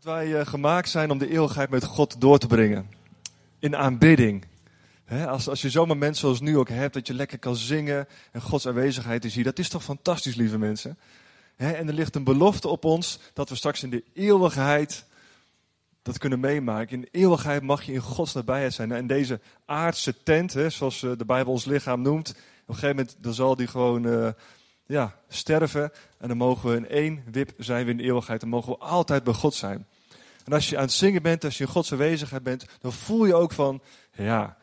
Dat wij uh, gemaakt zijn om de eeuwigheid met God door te brengen. In aanbidding. als, als je zo'n moment zoals nu ook hebt, dat je lekker kan zingen en Gods aanwezigheid is hier. Dat is toch fantastisch, lieve mensen. en er ligt een belofte op ons dat we straks in de eeuwigheid dat kunnen meemaken. In de eeuwigheid mag je in Gods nabijheid zijn. En deze aardse tent, zoals eh, de Bijbel ons lichaam noemt, op een gegeven moment dan zal die gewoon uh, ja, sterven. En dan mogen we in één wip zijn we in de eeuwigheid. Dan mogen we altijd bij God zijn. En als je aan het zingen bent, als je in Gods aanwezigheid bent, dan voel je ook van, ja,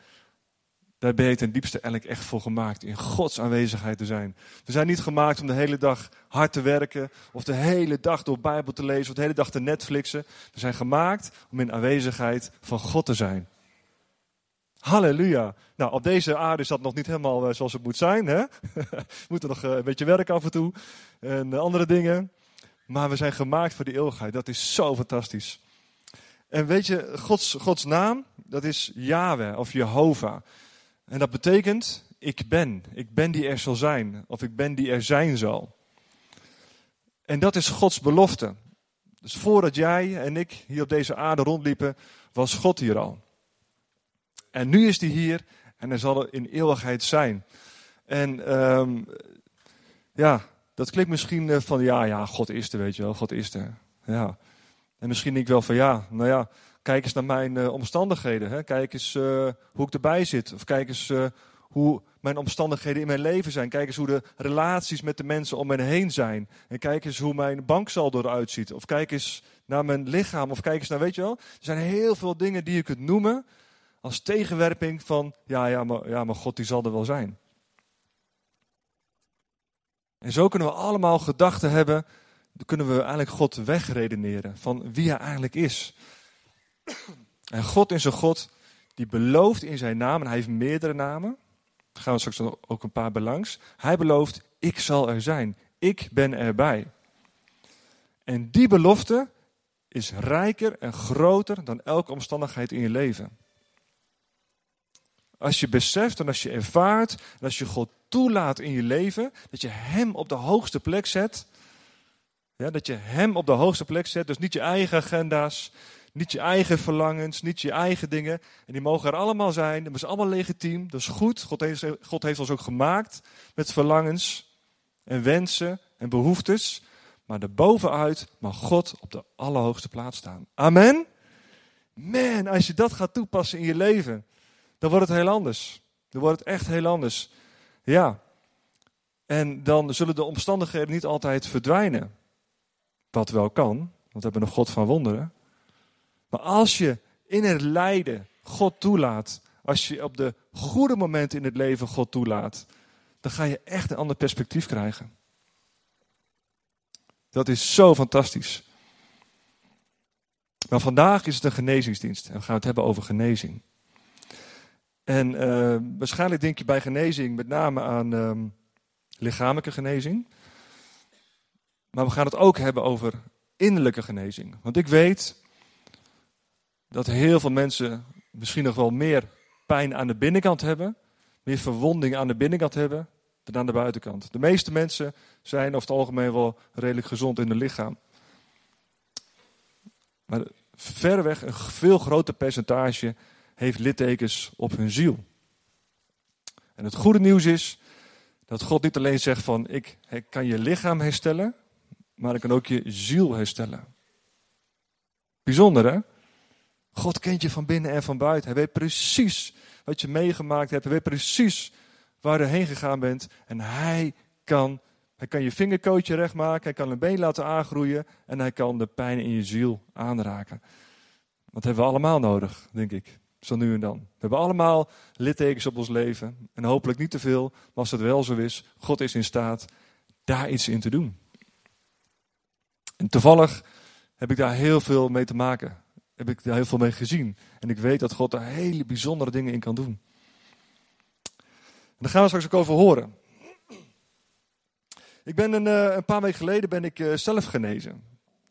daar ben je ten diepste eigenlijk echt voor gemaakt. In Gods aanwezigheid te zijn. We zijn niet gemaakt om de hele dag hard te werken. Of de hele dag door Bijbel te lezen. Of de hele dag te Netflixen. We zijn gemaakt om in aanwezigheid van God te zijn. Halleluja. Nou, op deze aarde is dat nog niet helemaal eh, zoals het moet zijn. Hè? we moeten nog eh, een beetje werken af en toe. En eh, andere dingen. Maar we zijn gemaakt voor die eeuwigheid. Dat is zo fantastisch. En weet je, Gods, Gods naam, dat is Yahweh of Jehovah. En dat betekent, ik ben. Ik ben die er zal zijn. Of ik ben die er zijn zal. En dat is Gods belofte. Dus voordat jij en ik hier op deze aarde rondliepen, was God hier al. En nu is hij hier en hij zal er in eeuwigheid zijn. En um, ja, dat klinkt misschien eh, van ja, ja, God is er, weet je wel, God is er. Ja. En misschien denk ik wel van ja, nou ja, kijk eens naar mijn uh, omstandigheden. Hè. Kijk eens uh, hoe ik erbij zit. Of kijk eens uh, hoe mijn omstandigheden in mijn leven zijn. Kijk eens hoe de relaties met de mensen om me heen zijn. En kijk eens hoe mijn banksaldo eruit ziet. Of kijk eens naar mijn lichaam. Of kijk eens naar, weet je wel. Er zijn heel veel dingen die je kunt noemen als tegenwerping van, ja, ja, maar, ja, maar God die zal er wel zijn. En zo kunnen we allemaal gedachten hebben, kunnen we eigenlijk God wegredeneren van wie hij eigenlijk is. En God is een God die belooft in zijn naam, en hij heeft meerdere namen. Daar gaan we straks ook een paar belangs. Hij belooft, ik zal er zijn. Ik ben erbij. En die belofte is rijker en groter dan elke omstandigheid in je leven. Als je beseft en als je ervaart en als je God toelaat in je leven, dat je Hem op de hoogste plek zet. Ja, dat je Hem op de hoogste plek zet, dus niet je eigen agenda's, niet je eigen verlangens, niet je eigen dingen. En die mogen er allemaal zijn. Dat is allemaal legitiem. Dat is goed. God heeft, God heeft ons ook gemaakt met verlangens en wensen en behoeftes. Maar daarbovenuit mag God op de allerhoogste plaats staan. Amen. Man, als je dat gaat toepassen in je leven, dan wordt het heel anders. Dan wordt het echt heel anders. Ja. En dan zullen de omstandigheden niet altijd verdwijnen. Wat wel kan, want we hebben een God van wonderen. Maar als je in het lijden God toelaat, als je op de goede momenten in het leven God toelaat, dan ga je echt een ander perspectief krijgen. Dat is zo fantastisch. Maar vandaag is het een genezingsdienst en we gaan het hebben over genezing. En uh, waarschijnlijk denk je bij genezing met name aan uh, lichamelijke genezing. Maar we gaan het ook hebben over innerlijke genezing. Want ik weet dat heel veel mensen misschien nog wel meer pijn aan de binnenkant hebben, meer verwonding aan de binnenkant hebben dan aan de buitenkant. De meeste mensen zijn over het algemeen wel redelijk gezond in hun lichaam. Maar verreweg een veel groter percentage heeft littekens op hun ziel. En het goede nieuws is dat God niet alleen zegt van ik kan je lichaam herstellen, maar ik kan ook je ziel herstellen. Bijzonder hè? God kent je van binnen en van buiten. Hij weet precies wat je meegemaakt hebt. Hij weet precies waar je heen gegaan bent. En hij kan, hij kan je vingerkootje recht maken. Hij kan een been laten aangroeien. En hij kan de pijn in je ziel aanraken. Dat hebben we allemaal nodig, denk ik. Zo nu en dan. We hebben allemaal littekens op ons leven. En hopelijk niet te veel. Maar als het wel zo is, God is in staat daar iets in te doen. En toevallig heb ik daar heel veel mee te maken heb ik daar heel veel mee gezien. En ik weet dat God daar hele bijzondere dingen in kan doen. En daar gaan we straks ook over horen. Ik ben een, eh, een paar weken geleden ben ik eh, zelf genezen.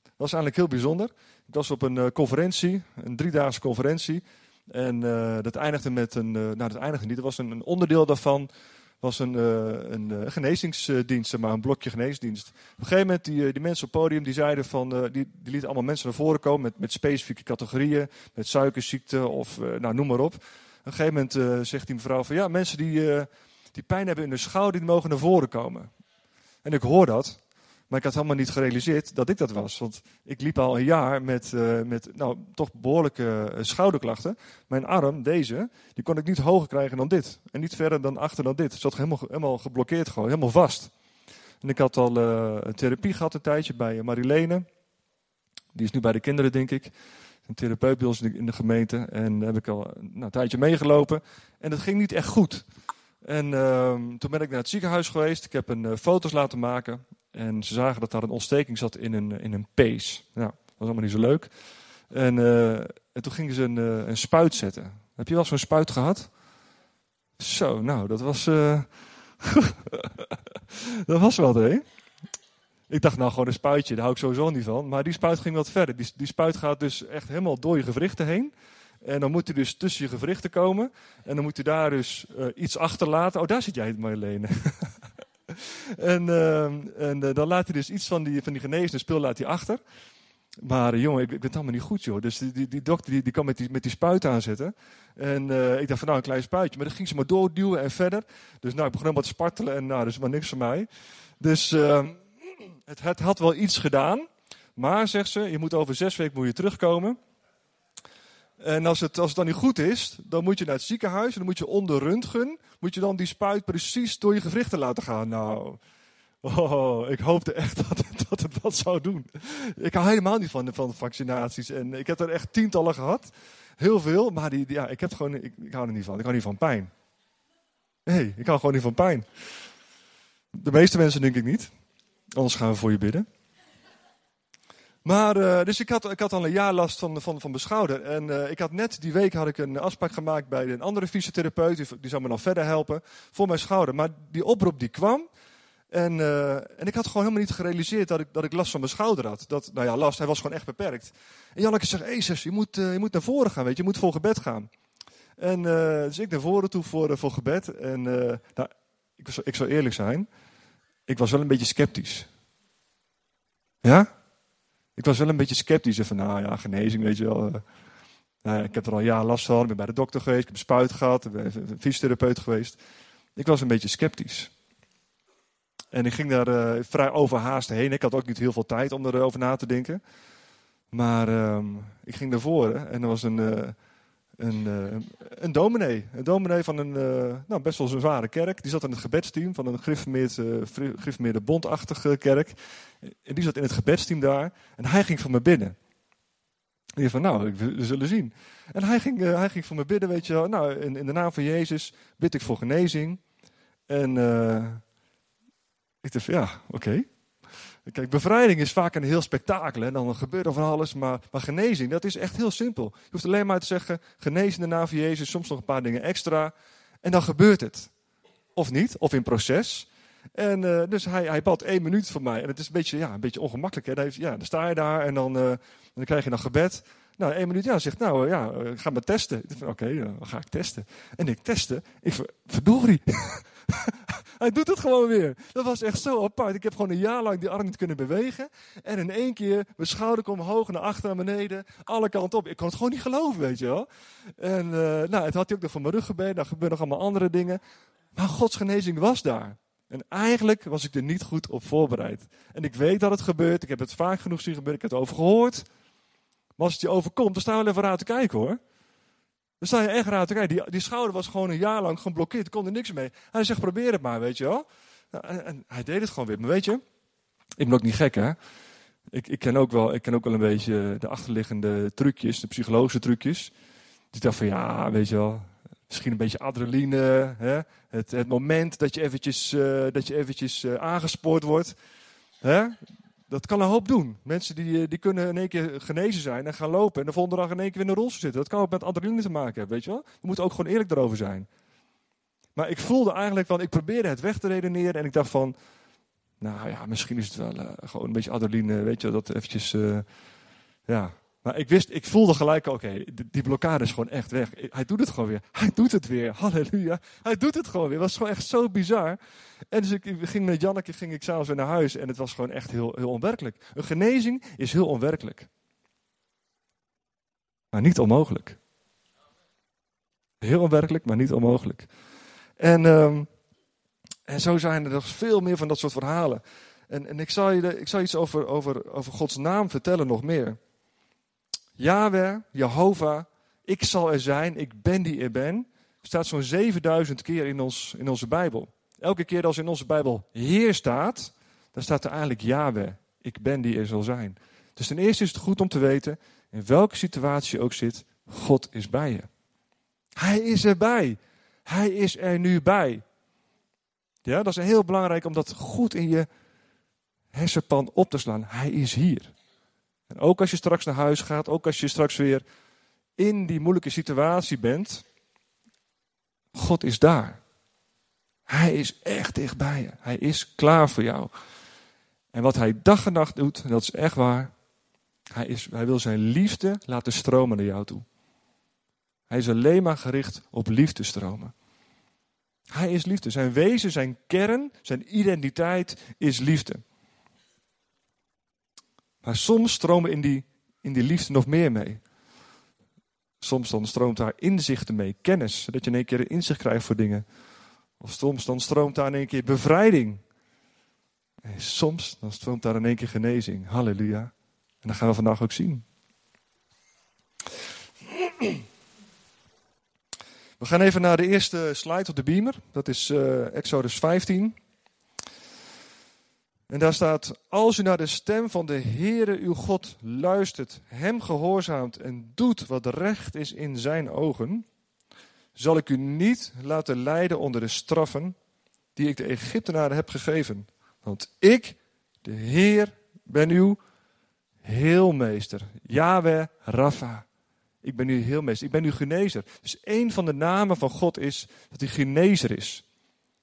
Dat was eigenlijk heel bijzonder. Ik was op een eh, conferentie, een driedaagse conferentie. En dat eindigde met een, nou dat eindigde niet, dat was een, een onderdeel daarvan was een, uh, een uh, genezingsdienst, maar een blokje geneesdienst. Op een gegeven moment, die, die mensen op het podium, die zeiden van, die, die lieten allemaal mensen naar voren komen met, met specifieke categorieën, met suikerziekte of nou, noem maar op. Op een gegeven moment zegt die mevrouw van, ja, mensen die, die pijn hebben in de schouder, die mogen naar voren komen. En ik hoor dat. Maar ik had helemaal niet gerealiseerd dat ik dat was. Want ik liep al een jaar met, uh, met nou, toch behoorlijke uh, schouderklachten. Mijn arm, deze, die kon ik niet hoger krijgen dan dit. En niet verder dan achter dan dit. Het zat helemaal, helemaal geblokkeerd gewoon, helemaal vast. En ik had al uh, therapie gehad een tijdje bij Marilene. Die is nu bij de kinderen, denk ik. Een therapeut bij ons in de gemeente. En daar heb ik al nou, een tijdje meegelopen. En dat ging niet echt goed. En ehm, toen ben ik naar het ziekenhuis geweest. Ik heb een foto's laten maken. En ze zagen dat daar een ontsteking zat in een, in een pees. Nou, dat was allemaal niet zo leuk. En, uh, en toen gingen ze een, uh, een spuit zetten. Heb je wel zo'n spuit gehad? Zo, nou, dat was. Uh, dat was wat, hè? Ik dacht, nou, gewoon een spuitje, daar hou ik sowieso niet van. Maar die spuit ging wat verder. Die, die spuit gaat dus echt helemaal door je gewrichten heen. En dan moet hij dus tussen je gewrichten komen. En dan moet hij daar dus iets achterlaten. Oh, daar zit jij, Marlene. en ehm, en uh, dan laat hij dus iets van die, van die genezende spul laat hij achter. Maar uh, jongen, ik, ik ben het allemaal niet goed, joh. Dus die, die, dokter die, die kan met die, met die spuit aanzetten. En uh, ik dacht van nou, een klein spuitje. Maar dan ging ze maar doorduwen en verder. Dus nou, ik begon helemaal te spartelen en nou, dat is maar niks voor mij. Dus ehm, het, het had wel iets gedaan. Maar, zegt ze, je moet over zes weken moet je terugkomen. En als het, als het dan niet goed is, dan moet je naar het ziekenhuis en dan moet je onder röntgen, moet je dan die spuit precies door je gewrichten laten gaan. Nou, oh, ik hoopte echt dat het, dat het wat zou doen. Ik hou helemaal niet van, van vaccinaties en ik heb er echt tientallen gehad. Heel veel, maar die, ja, ik, heb gewoon, ik, hou er niet van. Ik hou niet van pijn. Nee, ik hou gewoon niet van pijn. De meeste mensen denk ik niet. Anders gaan we voor je bidden. Maar, uh, dus ik had, ik had al een jaar last van, van, van mijn schouder. En uh, ik had net die week had ik een afspraak gemaakt bij een andere fysiotherapeut. Die, zou me dan verder helpen voor mijn schouder. Maar die oproep die kwam. En, uh, en ik had gewoon helemaal niet gerealiseerd dat ik, dat ik last van mijn schouder had. Dat, nou ja, last, hij was gewoon echt beperkt. En Janneke zegt, hey, je moet, je moet naar voren gaan, weet je. Je moet voor gebed gaan. En dus ik naar voren toe voor, voor gebed. En nou, ik, ik zal eerlijk zijn. Ik was wel een beetje sceptisch. Ja? Ik was wel een beetje sceptisch. Van, nou ja, genezing, weet je wel. Nou ja, ik heb er al jaren last van. Ik ben bij de dokter geweest. Ik heb een spuit gehad. Ik ben fysiotherapeut geweest. Ik was een beetje sceptisch. En ik ging daar uh, vrij overhaast heen. Ik had ook niet heel veel tijd om erover na te denken. Maar uh, ik ging naar voren en er was een, uh, een, uh, een dominee. Een dominee van een nou, best wel zware kerk. Die zat in het gebedsteam van een griffmeerde bondachtige kerk. En die zat in het gebedsteam daar. En hij ging voor me binnen. En die van, nou, we zullen zien. En hij ging, hij ging voor me bidden, weet je wel. Nou, in, in de naam van Jezus bid ik voor genezing. En ik dacht van, ja, oké. Kijk, bevrijding is vaak een heel spektakel. En dan gebeurt er van alles. Maar, maar genezing, dat is echt heel simpel. Je hoeft alleen maar te zeggen, genezen de naam Jezus. Soms nog een paar dingen extra. En dan gebeurt het. Of niet, of in proces. En uh, dus hij, hij bad één minuut voor mij. En het is een beetje, ja, een beetje ongemakkelijk. Hè? Dan, heeft, ja, dan sta je daar en dan, uh, dan krijg je nog gebed. Nou, één minuut, ja, zegt, nou ja, ga maar testen. Oké, dan ga ik testen. En ik testen. Ik verdorie. hij doet het gewoon weer. Dat was echt zo apart. Ik heb gewoon een jaar lang die arm niet kunnen bewegen. En in één keer, mijn schouder kwam omhoog, naar achter, naar beneden. Alle kanten op. Ik kon het gewoon niet geloven, weet je wel. En uh, nou, het had hij ook nog van mijn rug gebeden. Daar gebeurden nog allemaal andere dingen. Maar Gods genezing was daar. En eigenlijk was ik er niet goed op voorbereid. En ik weet dat het gebeurt. Ik heb het vaak genoeg zien gebeuren. Ik heb het over gehoord. Maar als het je overkomt, dan sta je wel even raar te kijken hoor. Dan sta je echt raar te kijken. Die, die schouder was gewoon een jaar lang geblokkeerd. Kon er niks mee. Hij zegt, probeer het maar, weet je wel. Nou, en, hij deed het gewoon weer. Maar weet je, ik ben ook niet gek hè. Ik, ik, ken ook wel, ik ken ook wel een beetje de achterliggende trucjes, de psychologische trucjes. Die dacht van, ja, weet je wel, Misschien een beetje adrenaline. Hè? Het, het moment dat je eventjes, uh, dat je eventjes uh, aangespoord wordt. Hè? Dat kan een hoop doen. Mensen die, eh, die kunnen in één keer genezen zijn en gaan lopen. En de volgende dag in één keer weer in een rolstoel zitten. Dat kan ook met adrenaline te maken hebben, weet je wel. We moeten ook gewoon eerlijk erover zijn. Maar ik voelde eigenlijk van, ik probeerde het weg te redeneren. En ik dacht van, nou ja, misschien is het wel uh, gewoon een beetje adrenaline. Weet je, dat eventjes, uh, ja, Maar ik wist, ik voelde gelijk, oké, die blokkade is gewoon echt weg. Hij doet het gewoon weer. Hij doet het weer. Halleluja. Hij doet het gewoon weer. Het was gewoon echt zo bizar. En dus ik ging met Janneke, ging ik s'avonds weer naar huis. En het was gewoon echt heel, heel onwerkelijk. Een genezing is heel onwerkelijk. Maar niet onmogelijk. Heel onwerkelijk, maar niet onmogelijk. En, um, en zo zijn er nog veel meer van dat soort verhalen. En, en ik, zal je ik zal iets over, over, over Gods naam vertellen nog meer. Yahweh, Jehovah, ik zal er zijn, ik ben die er ben, staat zo'n 7000 keer in, ons, in onze Bijbel. Elke keer als in onze Bijbel Heer staat, dan staat er eigenlijk Yahweh, ik ben die er zal zijn. Dus ten eerste is het goed om te weten, in welke situatie je ook zit, God is bij je. Hij is erbij. Hij is er nu bij. Ja, dat is heel belangrijk om dat goed in je hersenpan op te slaan. Hij is hier. En ook als je straks naar huis gaat, ook als je straks weer in die moeilijke situatie bent, God is daar. Hij is echt dichtbij je. Hij is klaar voor jou. En wat hij dag en nacht doet, en dat is echt waar, hij, is, hij wil zijn liefde laten stromen naar jou toe. Hij is alleen maar gericht op liefde stromen. Hij is liefde. Zijn wezen, zijn kern, zijn identiteit is liefde. Maar soms stromen in die, in die liefde nog meer mee. Soms dan stroomt daar inzichten mee, kennis, zodat je in één keer inzicht krijgt voor dingen. Of soms dan stroomt daar in één keer bevrijding. En soms dan stroomt daar in één keer genezing. Halleluja. En dat gaan we vandaag ook zien. We gaan even naar de eerste slide op de beamer. Dat is uh, Exodus 15. En daar staat: Als u naar de stem van de Heere uw God luistert, hem gehoorzaamt en doet wat recht is in zijn ogen, zal ik u niet laten lijden onder de straffen die ik de Egyptenaren heb gegeven. Want ik, de Heer, ben uw heelmeester. Yahweh Rafa. Ik ben uw heelmeester. Ik ben uw genezer. Dus een van de namen van God is dat hij genezer is.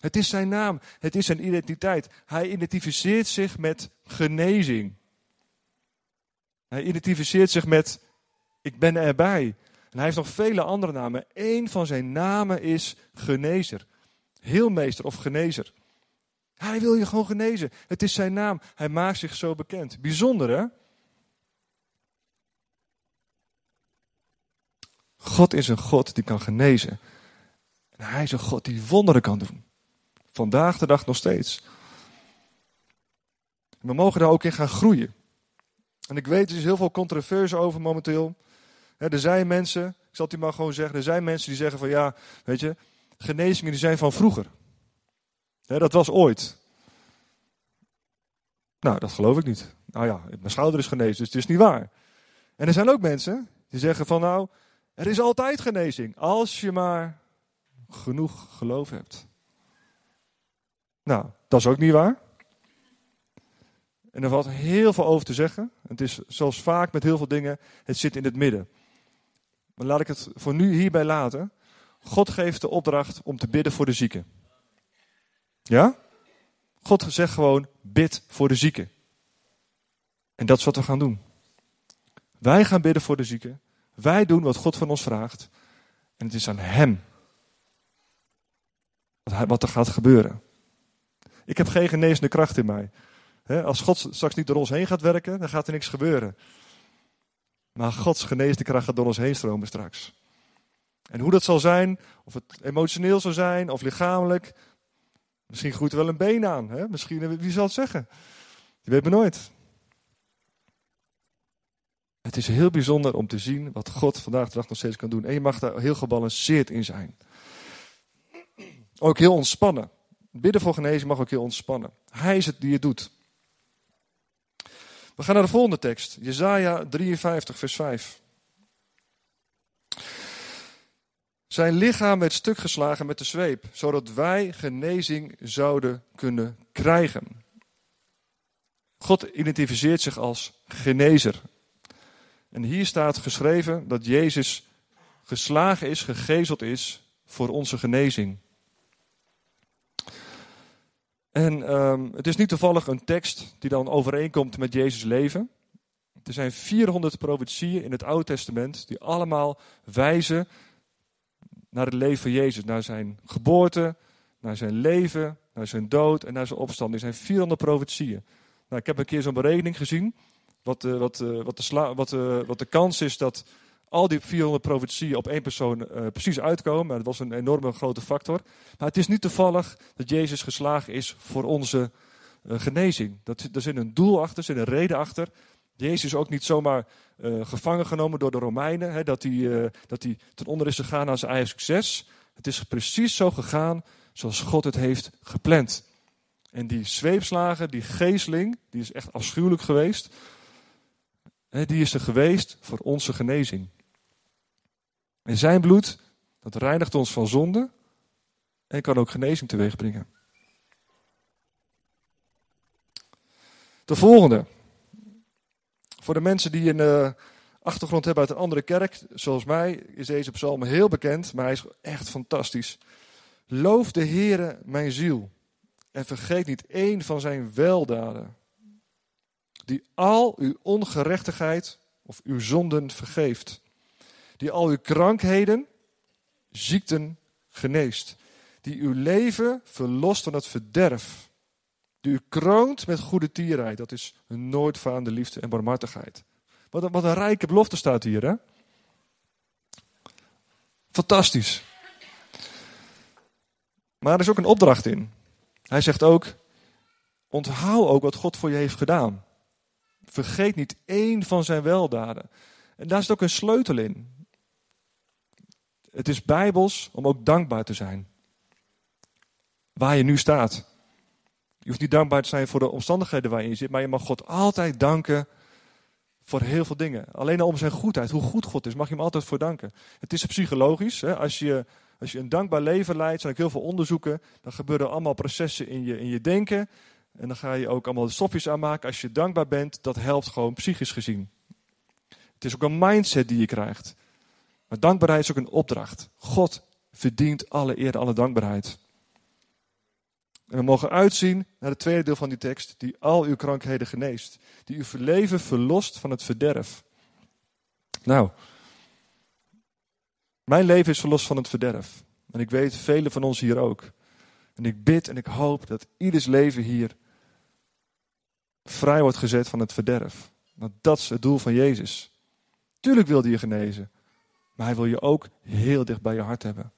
Het is zijn naam. Het is zijn identiteit. Hij identificeert zich met genezing. Hij identificeert zich met ik ben erbij. En hij heeft nog vele andere namen. Eén van zijn namen is genezer. Heelmeester of genezer. Hij wil je gewoon genezen. Het is zijn naam. Hij maakt zich zo bekend. Bijzonder hè? God is een God die kan genezen. En hij is een God die wonderen kan doen. Vandaag de dag nog steeds. We mogen daar ook in gaan groeien. En ik weet, er is heel veel controverse over momenteel. er zijn mensen, ik zal het u maar gewoon zeggen, er zijn mensen die zeggen van ja, weet je, genezingen die zijn van vroeger. dat was ooit. Nou, dat geloof ik niet. Nou ja, mijn schouder is genezen, dus het is niet waar. En er zijn ook mensen die zeggen van nou, er is altijd genezing, als je maar genoeg geloof hebt. Nou, dat is ook niet waar. En er valt heel veel over te zeggen. Het is zoals vaak met heel veel dingen, het zit in het midden. Maar laat ik het voor nu hierbij laten. God geeft de opdracht om te bidden voor de zieken. Ja? God zegt gewoon, bid voor de zieken. En dat is wat we gaan doen. Wij gaan bidden voor de zieken. Wij doen wat God van ons vraagt. En het is aan Hem wat er gaat gebeuren. Ik heb geen genezende kracht in mij. als God straks niet door ons heen gaat werken, dan gaat er niks gebeuren. Maar Gods genezende kracht gaat door ons heen stromen straks. En hoe dat zal zijn, of het emotioneel zal zijn, of lichamelijk. Misschien groeit er wel een been aan. Hè? Misschien, wie zal het zeggen? Je weet me nooit. Het is heel bijzonder om te zien wat God vandaag de dag nog steeds kan doen. En je mag daar heel gebalanceerd in zijn. Ook heel ontspannen. Bidden voor genezing mag ook heel ontspannen. Hij is het die het doet. We gaan naar de volgende tekst. Jezaja 53 vers 5. Zijn lichaam werd stuk geslagen met de zweep, zodat wij genezing zouden kunnen krijgen. God identificeert zich als genezer. En hier staat geschreven dat Jezus geslagen is, gegezeld is voor onze genezing. En um, het is niet toevallig een tekst die dan overeenkomt met Jezus' leven. Er zijn 400 profetieën in het Oude Testament die allemaal wijzen naar het leven van Jezus, naar zijn geboorte, naar zijn leven, naar zijn dood en naar zijn opstand. Er zijn 400 profetieën. Nou, ik heb een keer zo'n berekening gezien, wat, uh, wat, uh, wat, de uh, wat de kans is dat al die 400 profetieën op één persoon precies uitkomen. Dat was een enorme grote factor. Maar het is niet toevallig dat Jezus geslagen is voor onze genezing. Dat, er zit een doel achter, er zit een reden achter. Jezus is ook niet zomaar uh, gevangen genomen door de Romeinen, hè, dat, hij, dat hij ten onder is gegaan aan zijn eigen succes. Het is precies zo gegaan zoals God het heeft gepland. En die zweepslagen, die geesteling, die is echt afschuwelijk geweest. Die is er geweest voor onze genezing. En zijn bloed, dat reinigt ons van zonde en kan ook genezing teweeg brengen. De volgende. Voor de mensen die een uh, achtergrond hebben uit een andere kerk, zoals mij, is deze psalm heel bekend, maar hij is echt fantastisch. Loof de Heere mijn ziel en vergeet niet één van zijn weldaden, die al uw ongerechtigheid of uw zonden vergeeft, die al uw krankheden, ziekten geneest, die uw leven verlost van het verderf die u kroont met goede tierheid. Dat is een nooit vaande liefde en barmhartigheid. Wat een, wat een rijke belofte staat hier, hè? Fantastisch. Maar er is ook een opdracht in. Hij zegt ook: onthoud ook wat God voor je heeft gedaan. Vergeet niet één van zijn weldaden. En daar zit ook een sleutel in. Het is bijbels om ook dankbaar te zijn. Waar je nu staat. Je hoeft niet dankbaar te zijn voor de omstandigheden waarin je zit, maar je mag God altijd danken voor heel veel dingen. Alleen al om zijn goedheid, hoe goed God is, mag je hem altijd voor danken. Het is psychologisch. Hè? Als, je, als je een dankbaar leven leidt, zijn ik heel veel onderzoeken, dan gebeuren allemaal processen in je, in je denken. En dan ga je ook allemaal stofjes aanmaken. Als je dankbaar bent, dat helpt gewoon psychisch gezien. Het is ook een mindset die je krijgt. Maar dankbaarheid is ook een opdracht. God verdient alle eer, alle dankbaarheid. En we mogen uitzien naar het tweede deel van die tekst, die al uw krankheden geneest. Die uw leven verlost van het verderf. Nou, mijn leven is verlost van het verderf. En ik weet, velen van ons hier ook. En ik bid en ik hoop dat ieders leven hier vrij wordt gezet van het verderf. Want dat is het doel van Jezus. Tuurlijk wil hij je genezen. Maar hij wil je ook heel dicht bij je hart hebben.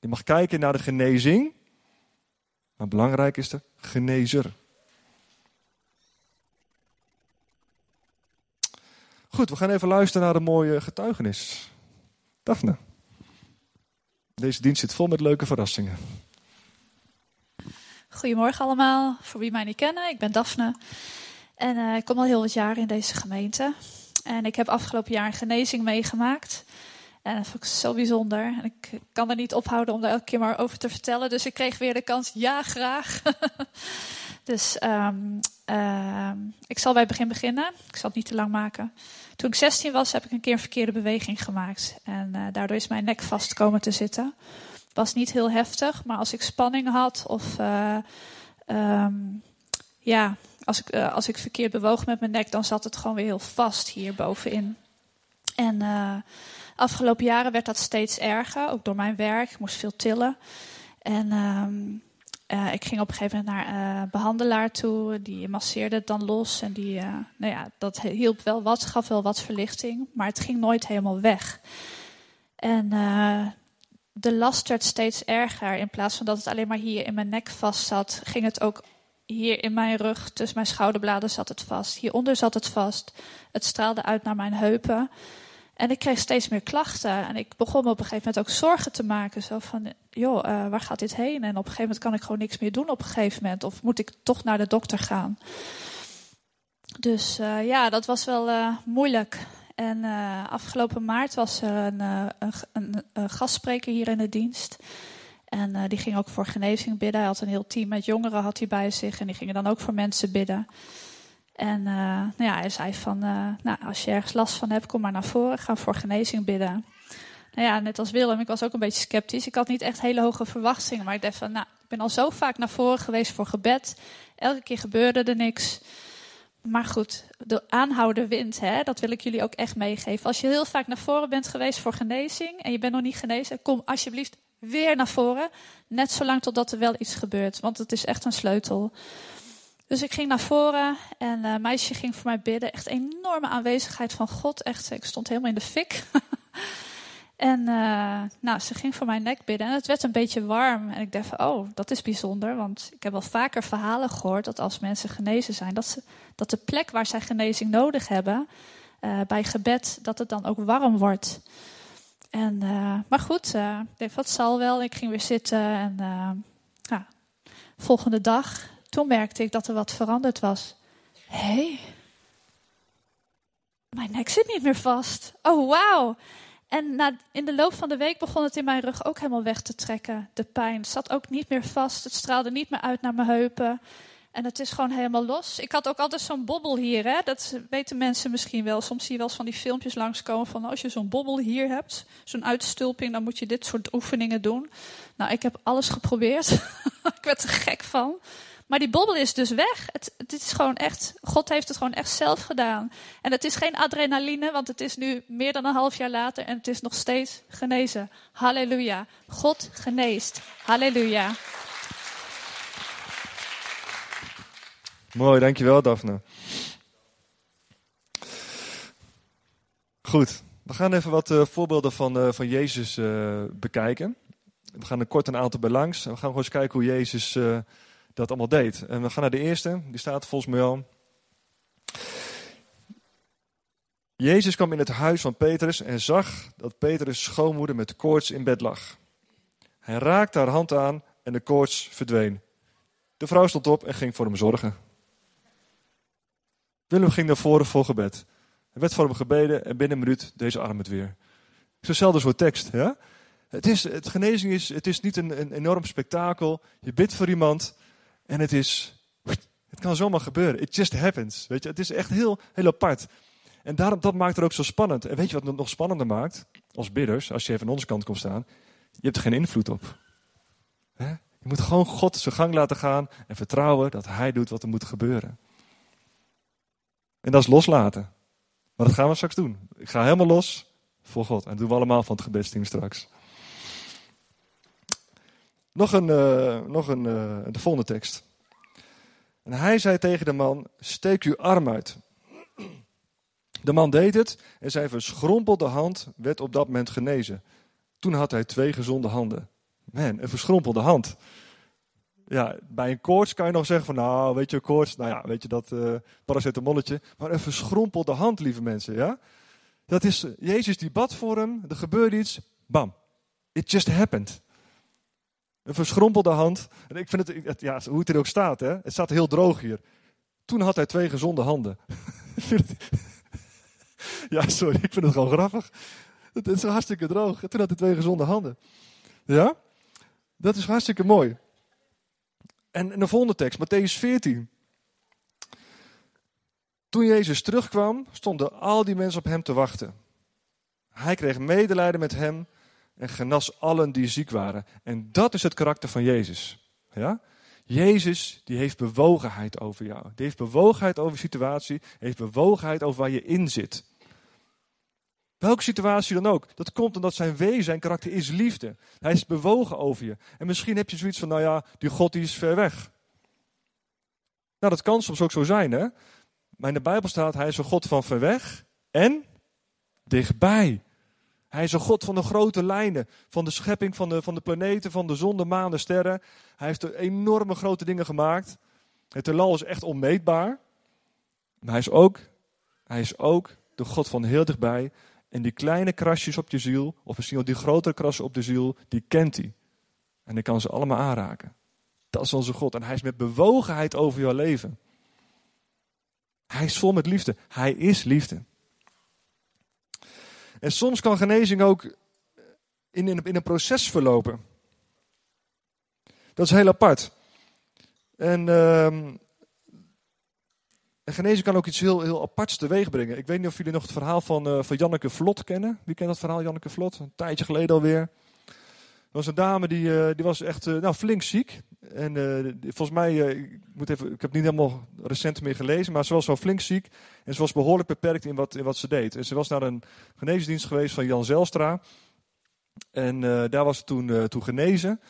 Je mag kijken naar de genezing maar belangrijk is de genezer. Goed, we gaan even luisteren naar een mooie getuigenis. Daphne. Deze dienst zit vol met leuke verrassingen. Goedemorgen allemaal. Voor wie mij niet kennen, ik ben Daphne. En uh, ik kom al heel wat jaren in deze gemeente. En ik heb afgelopen jaar een genezing meegemaakt. En dat vond ik zo bijzonder. En ik kan er niet ophouden om daar elke keer maar over te vertellen. Dus ik kreeg weer de kans, ja, graag. dus um, uh, ik zal bij het begin beginnen. Ik zal het niet te lang maken. Toen ik 16 was, heb ik een keer een verkeerde beweging gemaakt. En uh, daardoor is mijn nek vast komen te zitten. Het was niet heel heftig, maar als ik spanning had of... Uh, um, ja, als ik, uh, als ik verkeerd bewoog met mijn nek, dan zat het gewoon weer heel vast hier bovenin. En uh, Afgelopen jaren werd dat steeds erger, ook door mijn werk. Ik moest veel tillen. En um, uh, ik ging op een gegeven moment naar een behandelaar toe. Die masseerde het dan los. En die, nou ja, dat hielp wel wat, gaf wel wat verlichting. Maar het ging nooit helemaal weg. En de last werd steeds erger. In plaats van dat het alleen maar hier in mijn nek vast zat, ging het ook hier in mijn rug, tussen mijn schouderbladen zat het vast. Hieronder zat het vast. Het straalde uit naar mijn heupen. En ik kreeg steeds meer klachten. En ik begon me op een gegeven moment ook zorgen te maken. Zo van, joh, uh, waar gaat dit heen? En op een gegeven moment kan ik gewoon niks meer doen op een gegeven moment. Of moet ik toch naar de dokter gaan? Dus uh, ja, dat was wel uh, moeilijk. En afgelopen maart was er een, een, een, een, gastspreker hier in de dienst. En die ging ook voor genezing bidden. Hij had een heel team met jongeren had hij bij zich. En die gingen dan ook voor mensen bidden. En uh, nou ja, hij zei van, uh, nou, als je ergens last van hebt, kom maar naar voren, ga voor genezing bidden. Nou ja, net als Willem, ik was ook een beetje sceptisch. Ik had niet echt hele hoge verwachtingen, maar ik dacht van, nou, ik ben al zo vaak naar voren geweest voor gebed. Elke keer gebeurde er niks. maar goed, de aanhouden wint, hè? dat wil ik jullie ook echt meegeven. Als je heel vaak naar voren bent geweest voor genezing en je bent nog niet genezen, kom alsjeblieft weer naar voren. Net zolang totdat er wel iets gebeurt, want het is echt een sleutel. Dus ik ging naar voren en een meisje ging voor mij bidden. Echt enorme aanwezigheid van God. Echt, ik stond helemaal in de fik. en uh, nou, ze ging voor mijn nek bidden en het werd een beetje warm. En ik dacht van, oh, dat is bijzonder. Want ik heb wel vaker verhalen gehoord dat als mensen genezen zijn, dat, ze, dat de plek waar zij genezing nodig hebben, uh, bij gebed, dat het dan ook warm wordt. En, uh, maar goed, ik dacht, wat zal wel. Ik ging weer zitten en ja, volgende dag toen merkte ik dat er wat veranderd was. Hé, hey, mijn nek zit niet meer vast. Oh, wauw. En in de loop van de week begon het in mijn rug ook helemaal weg te trekken. De pijn zat ook niet meer vast. Het straalde niet meer uit naar mijn heupen. En het is gewoon helemaal los. Ik had ook altijd zo'n bobbel hier. Hè? Dat weten mensen misschien wel. Soms zie je wel eens van die filmpjes langskomen van als je zo'n bobbel hier hebt, zo'n uitstulping, dan moet je dit soort oefeningen doen. Nou, ik heb alles geprobeerd. ik werd er gek van. Maar die bobbel is dus weg. Het, het, is gewoon echt, God heeft het gewoon echt zelf gedaan. En het is geen adrenaline, want het is nu meer dan een half jaar later en het is nog steeds genezen. Halleluja. God geneest. Halleluja. Mooi, dankjewel Daphne. Goed, we gaan even wat uh, voorbeelden van, uh, van Jezus uh, bekijken. We gaan er kort een aantal belangs. We gaan gewoon eens kijken hoe Jezus dat allemaal deed. En we gaan naar de eerste, die staat volgens mij al. Jezus kwam in het huis van Petrus en zag dat Petrus' schoonmoeder met koorts in bed lag. Hij raakte haar hand aan en de koorts verdween. De vrouw stond op en ging voor hem zorgen. Willem ging naar voren voor gebed. Er werd voor hem gebeden en binnen een minuut deze arm het weer. Zo'nzelfde soort tekst. Ja? Het, is, het genezing is, het is niet een, een enorm spektakel. Je bidt voor iemand en het is, het kan zomaar gebeuren. It just happens. Weet je, het is echt heel, heel apart. En daarom, dat maakt het ook zo spannend. En weet je wat het nog spannender maakt? Als bidders, als je even aan onze kant komt staan. Je hebt er geen invloed op. Je moet gewoon God zijn gang laten gaan en vertrouwen dat Hij doet wat er moet gebeuren. En dat is loslaten. Maar dat gaan we straks doen. Ik ga helemaal los voor God. En dat doen we allemaal van het gebedsteam straks. Nog een, uh, nog een uh, de volgende tekst. En hij zei tegen de man: Steek uw arm uit. De man deed het en zijn verschrompelde hand werd op dat moment genezen. Toen had hij twee gezonde handen. Man, een verschrompelde hand. Ja, bij een koorts kan je nog zeggen van, nou, weet je, koorts, nou ja, weet je dat uh, paracetamolletje. Maar een verschrompelde hand, lieve mensen, ja. Dat is, Jezus die bad voor hem, er gebeurde iets, bam. It just happened. Een verschrompelde hand. En ik vind het, ja, hoe het er ook staat, hè? het staat heel droog hier. Toen had hij twee gezonde handen. ja, sorry, ik vind het gewoon grappig. Het is hartstikke droog. Toen had hij twee gezonde handen. Ja? Dat is hartstikke mooi. En, de volgende tekst, Matthäus 14. Toen Jezus terugkwam, stonden al die mensen op hem te wachten. Hij kreeg medelijden met hem en genas allen die ziek waren. En dat is het karakter van Jezus. Ja? Jezus die heeft bewogenheid over jou. Die heeft bewogenheid over situatie. heeft bewogenheid over waar je in zit. Welke situatie dan ook. Dat komt omdat zijn wezen, zijn karakter is liefde. Hij is bewogen over je. En misschien heb je zoiets van, nou ja, die God die is ver weg. Nou, dat kan soms ook zo zijn, hè. Maar in de Bijbel staat, hij is een God van ver weg en dichtbij. Hij is een God van de grote lijnen, van de schepping van de, van de planeten, van de zon, de maan, de sterren. Hij heeft enorme grote dingen gemaakt. Het heelal is echt onmeetbaar. Maar hij is ook, hij is ook de God van heel dichtbij. En die kleine krasjes op je ziel, of misschien wel die grotere krassen op de ziel, die kent hij. En die kan ze allemaal aanraken. Dat is onze God. En hij is met bewogenheid over jouw leven. Hij is vol met liefde. Hij is liefde. En soms kan genezing ook in, in, in een proces verlopen. Dat is heel apart. En, uh, en genezing kan ook iets heel, heel aparts teweeg brengen. Ik weet niet of jullie nog het verhaal van, uh, van Janneke Vlot kennen. Wie kent dat verhaal, Janneke Vlot? Een tijdje geleden alweer. was een dame die, eh, die was echt eh, nou, flink ziek. En eh, volgens mij, ik, moet even, ik heb niet helemaal recent meer gelezen, maar ze was wel flink ziek. En ze was behoorlijk beperkt in wat, in wat ze deed. En ze was naar een geneesdienst geweest van Jan Zelstra. En daar was ze toen, toen genezen.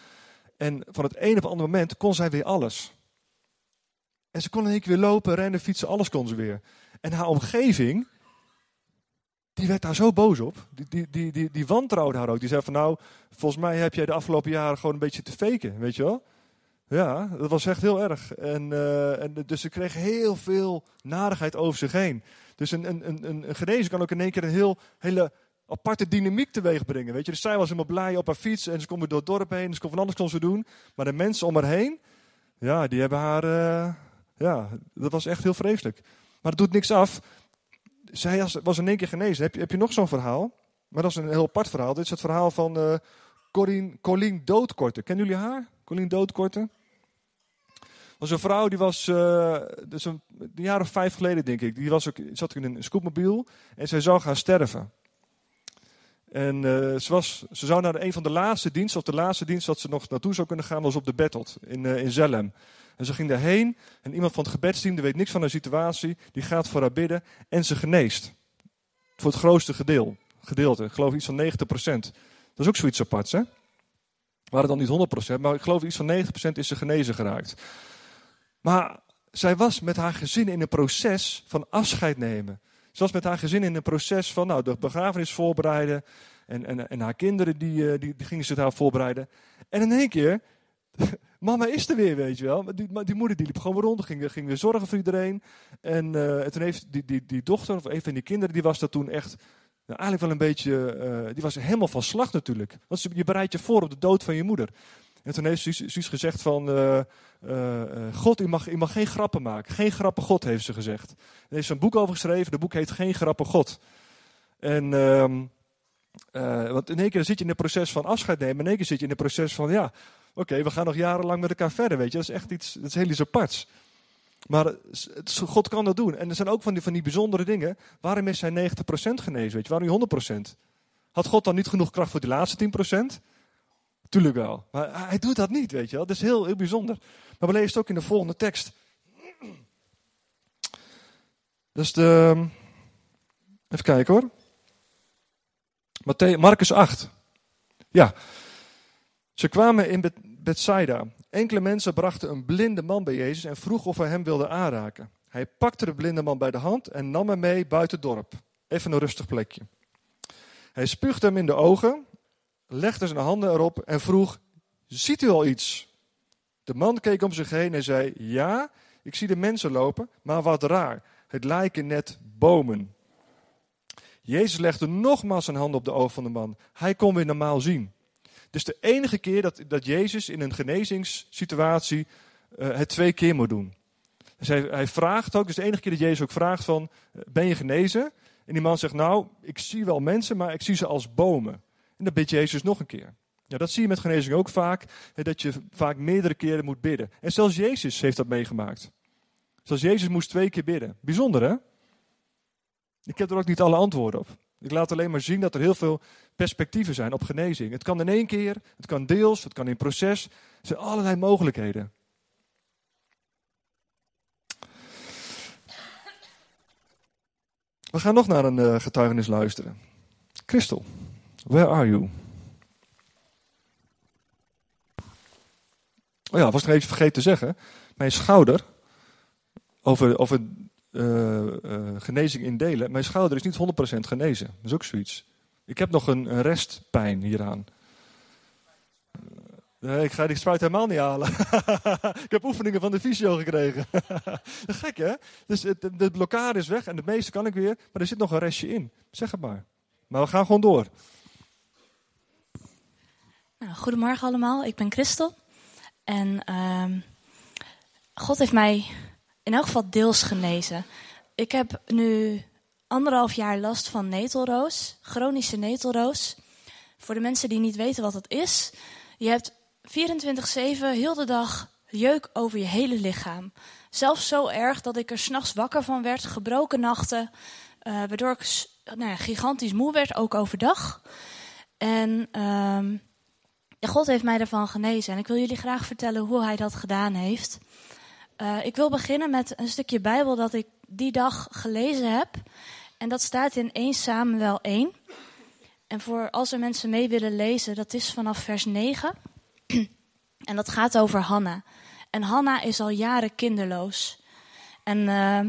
En van het een op het andere moment kon zij weer alles. En ze kon in één keer weer lopen, rennen, fietsen, alles kon ze weer. En haar omgeving, die werd daar zo boos op. Die, die, die, die, die wantrouwde haar ook. Die zei van nou, volgens mij heb jij de afgelopen jaren gewoon een beetje te faken, weet je wel. Ja, dat was echt heel erg. En, uh, en, dus ze kreeg heel veel narigheid over zich heen. Dus een, een, een, een genezen kan ook in één keer een heel, hele aparte dynamiek teweeg brengen. Weet je? Dus zij was helemaal blij op haar fiets en ze kon weer door het dorp heen. Ze kon van alles kon ze doen. Maar de mensen om haar heen, ja, die hebben haar... Uh, ja, dat was echt heel vreselijk. Maar het doet niks af zij was in één keer genezen. Heb je, heb je nog zo'n verhaal? Maar dat is een heel apart verhaal. Dit is het verhaal van uh, Corine, Colleen Doodkorte. Kennen jullie haar? Colleen Doodkorte? was een vrouw die was, dus een, jaar of vijf geleden denk ik, die was ook, zat in een scootmobiel en zij zou gaan sterven. En uh, ze, was, ze zou naar een van de laatste diensten, of de laatste dienst dat ze nog naartoe zou kunnen gaan, was op de Battled in, uh, in Zellem. En ze ging daarheen en iemand van het gebedsteam, die weet niks van haar situatie, die gaat voor haar bidden en ze geneest. Voor het grootste gedeel, gedeelte, ik geloof iets van 90%. Dat is ook zoiets aparts, hè? Waren dan niet 100%, maar ik geloof iets van 90% is ze genezen geraakt. Maar zij was met haar gezin in een proces van afscheid nemen. Ze was met haar gezin in een proces van nou, de begrafenis voorbereiden. En, en, en haar kinderen die, eh, die, die gingen zich daar voorbereiden. En in één keer mama is er weer, weet je wel. Maar die, die moeder die liep gewoon rond, ging, ging weer zorgen voor iedereen. En, en toen heeft die, die, die dochter, of een van die kinderen, die was dat toen echt, nou, eigenlijk wel een beetje, uh, die was helemaal van slag natuurlijk. Want je bereidt je voor op de dood van je moeder. En toen heeft Suus gezegd van, uh, God, je mag, je mag geen grappen maken. Geen grappen God, heeft ze gezegd. En heeft ze een boek over geschreven, dat boek heet Geen grappen God. En... Uh, want in één keer zit je in een proces van afscheid nemen. In één keer zit je in een proces van, ja, Oké, we gaan nog jarenlang met elkaar verder, weet je. Dat is echt iets, dat is heel iets aparts. Maar God kan dat doen. En er zijn ook van die, van die bijzondere dingen. Waarom is hij 90% genezen, weet je? Waarom niet 100%? Had God dan niet genoeg kracht voor die laatste 10%? Tuurlijk wel. Maar hij doet dat niet, weet je wel. Dat is heel, heel bijzonder. Maar we lezen het ook in de volgende tekst. Dus de... Even kijken hoor. Marcus 8. Ja, ze kwamen in Bethsaida. Enkele mensen brachten een blinde man bij Jezus en vroegen of hij hem wilde aanraken. Hij pakte de blinde man bij de hand en nam hem mee buiten het dorp. Even een rustig plekje. Hij spuugde hem in de ogen, legde zijn handen erop en vroeg: Ziet u al iets? De man keek om zich heen en zei: Ja, ik zie de mensen lopen, maar wat raar. Het lijken net bomen. Jezus legde nogmaals zijn handen op de ogen van de man. Hij kon weer normaal zien. Dus de enige keer dat, dat Jezus in een genezingssituatie uh, het twee keer moet doen. Dus hij, hij, vraagt ook, dus de enige keer dat Jezus ook vraagt van, eh, ben je genezen? En die man zegt, nou, ik zie wel mensen, maar ik zie ze als bomen. En dan bidt Jezus nog een keer. Ja, dat zie je met genezing ook vaak, dat je vaak meerdere keren moet bidden. En zelfs Jezus heeft dat meegemaakt. Zelfs Jezus moest twee keer bidden. Bijzonder, hè? Ik heb er ook niet alle antwoorden op. Ik laat alleen maar zien dat er heel veel perspectieven zijn op genezing. Het kan in één keer, het kan deels, het kan in proces. Er zijn allerlei mogelijkheden. We gaan nog naar een uh, getuigenis luisteren. Christel, where are you? Oh ja, was nog even vergeten te zeggen. Mijn schouder, over, over uh, genezing in delen. Mijn schouder is niet 100% genezen. Dat is ook zoiets. Ik heb nog een, restpijn hieraan. Nee, ik ga die spuit helemaal niet halen. ik heb oefeningen van de fysio gekregen. Gek hè? Dus het, de blokkade is weg en het meeste kan ik weer, maar er zit nog een restje in. Zeg het maar. Maar we gaan gewoon door. Nou, goedemorgen allemaal, ik ben Christel. En uh, God heeft mij in elk geval deels genezen. Ik heb nu anderhalf jaar last van netelroos, chronische netelroos. Voor de mensen die niet weten wat dat is, je hebt 24-7 heel de dag jeuk over je hele lichaam. Zelfs zo erg dat ik er s'nachts wakker van werd, gebroken nachten, uh, waardoor ik nou ja, gigantisch moe werd, ook overdag. En Ja, God heeft mij ervan genezen en ik wil jullie graag vertellen hoe hij dat gedaan heeft. Uh, ik wil beginnen met een stukje Bijbel dat ik die dag gelezen heb. En dat staat in 1 Samuel 1. En voor als er mensen mee willen lezen, dat is vanaf vers 9. en dat gaat over Hanna. En Hanna is al jaren kinderloos. En uh,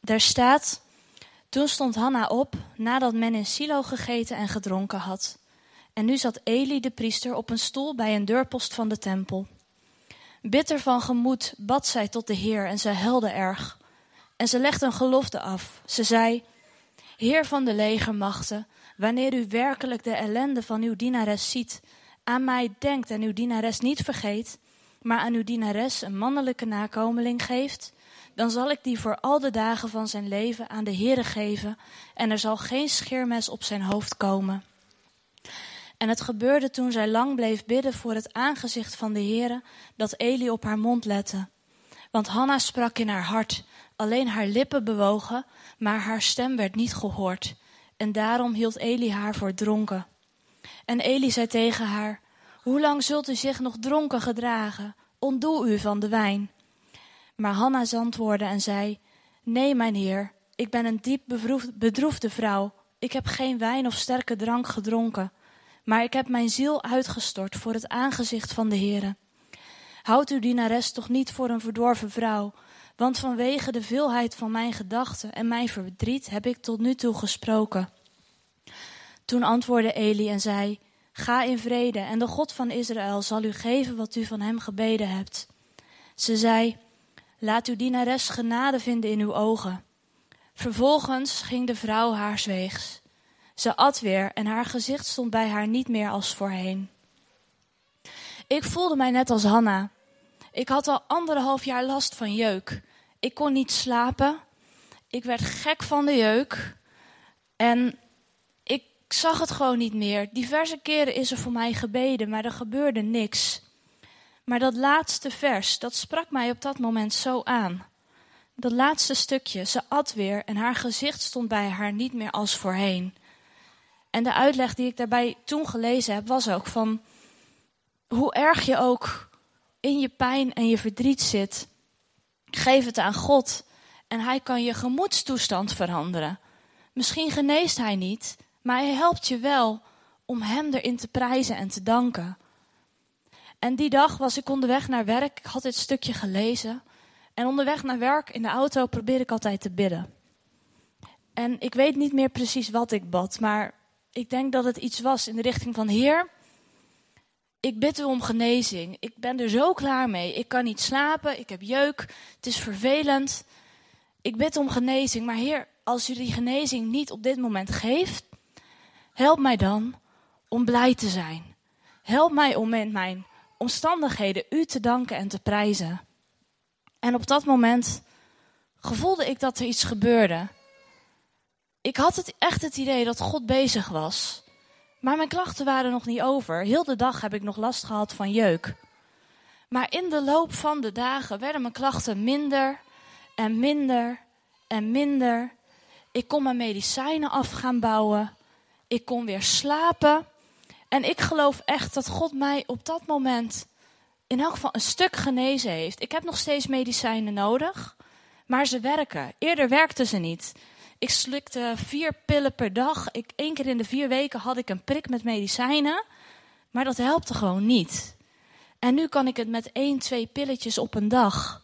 daar staat, toen stond Hanna op nadat men in Silo gegeten en gedronken had. En nu zat Eli de priester op een stoel bij een deurpost van de tempel. Bitter van gemoed bad zij tot de Heer en zij huilde erg. En ze legde een gelofte af. Ze zei: Heer van de legermachten, wanneer u werkelijk de ellende van uw dienares ziet, aan mij denkt en uw dienares niet vergeet, maar aan uw dienares een mannelijke nakomeling geeft, dan zal ik die voor al de dagen van zijn leven aan de Heere geven, en er zal geen scheermes op zijn hoofd komen. En het gebeurde toen zij lang bleef bidden voor het aangezicht van de Heere, dat Eli op haar mond lette. Want Hanna sprak in haar hart, alleen haar lippen bewogen, maar haar stem werd niet gehoord. En daarom hield Eli haar voor dronken. En Eli zei tegen haar, hoe lang zult u zich nog dronken gedragen? Ontdoe u van de wijn. Maar Hanna antwoordde en zei, nee mijn heer, ik ben een diep bedroefde vrouw. Ik heb geen wijn of sterke drank gedronken maar ik heb mijn ziel uitgestort voor het aangezicht van de Heere. Houd uw dienares toch niet voor een verdorven vrouw, want vanwege de veelheid van mijn gedachten en mijn verdriet heb ik tot nu toe gesproken. Toen antwoordde Eli en zei: Ga in vrede, en de God van Israël zal u geven wat u van hem gebeden hebt. Ze zei: Laat uw dienares genade vinden in uw ogen. Vervolgens ging de vrouw haar weegs. Ze at weer en haar gezicht stond bij haar niet meer als voorheen. Ik voelde mij net als Hanna. Ik had al anderhalf jaar last van jeuk. Ik kon niet slapen. Ik werd gek van de jeuk. En ik zag het gewoon niet meer. Diverse keren is er voor mij gebeden, maar er gebeurde niks. Maar dat laatste vers, dat sprak mij op dat moment zo aan. Dat laatste stukje, ze at weer en haar gezicht stond bij haar niet meer als voorheen. En de uitleg die ik daarbij toen gelezen heb, was ook van hoe erg je ook in je pijn en je verdriet zit, geef het aan God en Hij kan je gemoedstoestand veranderen. Misschien geneest Hij niet, maar Hij helpt je wel om Hem erin te prijzen en te danken. En die dag was ik onderweg naar werk. Ik had dit stukje gelezen. En onderweg naar werk in de auto probeerde ik altijd te bidden. En ik weet niet meer precies wat ik bad, maar ik denk dat het iets was in de richting van Heer, ik bid u om genezing. Ik ben er zo klaar mee. Ik kan niet slapen, ik heb jeuk, het is vervelend. Ik bid om genezing, maar Heer, als u die genezing niet op dit moment geeft, help mij dan om blij te zijn. Help mij om in mijn omstandigheden u te danken en te prijzen. En op dat moment gevoelde ik dat er iets gebeurde ik had het, echt het idee dat God bezig was. Maar mijn klachten waren nog niet over. Heel de dag heb ik nog last gehad van jeuk. Maar in de loop van de dagen werden mijn klachten minder en minder en minder. Ik kon mijn medicijnen af gaan bouwen. Ik kon weer slapen. En ik geloof echt dat God mij op dat moment in elk geval een stuk genezen heeft. Ik heb nog steeds medicijnen nodig, maar ze werken. Eerder werkten ze niet. Ik slikte vier pillen per dag. Ik, één keer in de vier weken had ik een prik met medicijnen. Maar dat helpte gewoon niet. En nu kan ik het met één, twee pilletjes op een dag.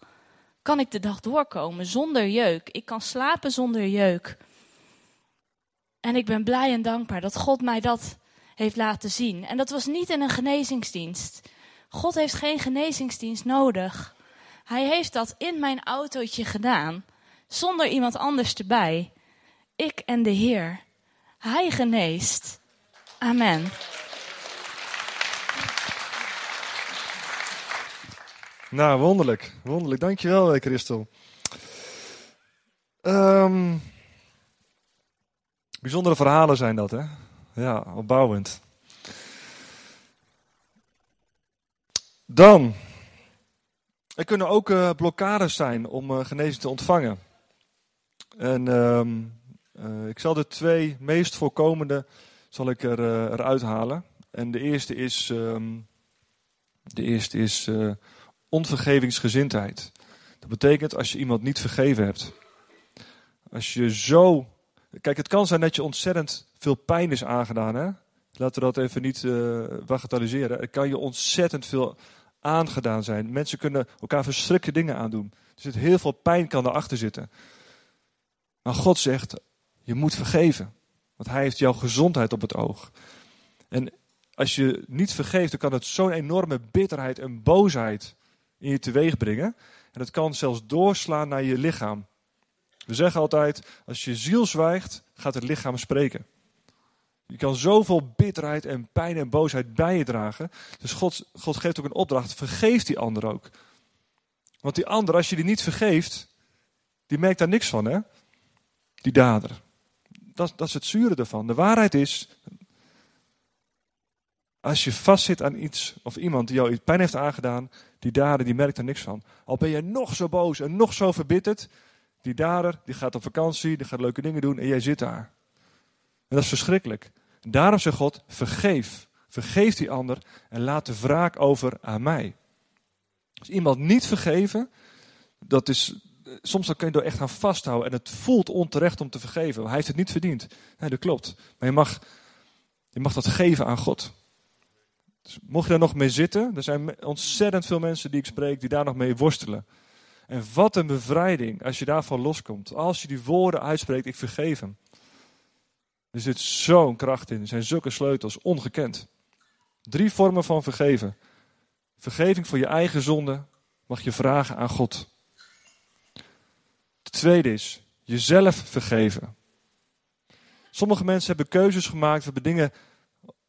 Kan ik de dag doorkomen zonder jeuk. Ik kan slapen zonder jeuk. En ik ben blij en dankbaar dat God mij dat heeft laten zien. En dat was niet in een genezingsdienst. God heeft geen genezingsdienst nodig. Hij heeft dat in mijn autootje gedaan, zonder iemand anders erbij ik en de Heer. Hij geneest. Amen. Nou, wonderlijk. Wonderlijk. Dankjewel, Christel. Um, bijzondere verhalen zijn dat, hè? Ja, opbouwend. Dan. Er kunnen ook uh, blokkades zijn om uh, genezing te ontvangen. En um, uh, ik zal de twee meest voorkomende zal ik er, uh, eruit halen. En de eerste is, ehm, de eerste is uh, onvergevingsgezindheid. Dat betekent als je iemand niet vergeven hebt. Als je zo. Kijk, het kan zijn dat je ontzettend veel pijn is aangedaan. Hè? Laten we dat even niet uh, bagatelliseren. Het kan je ontzettend veel aangedaan zijn. Mensen kunnen elkaar verschrikkelijke dingen aandoen. Er zit heel veel pijn kan erachter zitten. Maar God zegt, je moet vergeven. Want hij heeft jouw gezondheid op het oog. En als je niet vergeeft, dan kan het zo'n enorme bitterheid en boosheid in je teweeg brengen. En het kan zelfs doorslaan naar je lichaam. We zeggen altijd, als je ziel zwijgt, gaat het lichaam spreken. Je kan zoveel bitterheid en pijn en boosheid bij je dragen. Dus God, God geeft ook een opdracht, vergeef die ander ook. Want die ander, als je die niet vergeeft, die merkt daar niks van, hè? Die dader. Dat, dat is het zure ervan. De waarheid is, als je vastzit aan iets of iemand die jou pijn heeft aangedaan, die dader die merkt er niks van. Al ben je nog zo boos en nog zo verbitterd, die dader die gaat op vakantie, die gaat leuke dingen doen en jij zit daar. En dat is verschrikkelijk. Daarom zegt God, vergeef. Vergeef die ander en laat de wraak over aan mij. Als iemand niet vergeven, dat is, soms dan kun je er echt aan vasthouden en het voelt onterecht om te vergeven. Hij heeft het niet verdiend. Nee, dat klopt. Maar je mag, je mag dat geven aan God. Dus mocht je daar nog mee zitten, er zijn ontzettend veel mensen die ik spreek die daar nog mee worstelen. En wat een bevrijding als je daarvan loskomt. Als je die woorden uitspreekt, ik vergeef hem. Er zit zo'n kracht in. Er zijn zulke sleutels, ongekend. Drie vormen van vergeven. Vergeving voor je eigen zonde mag je vragen aan God. De tweede is jezelf vergeven. Sommige mensen hebben keuzes gemaakt, hebben dingen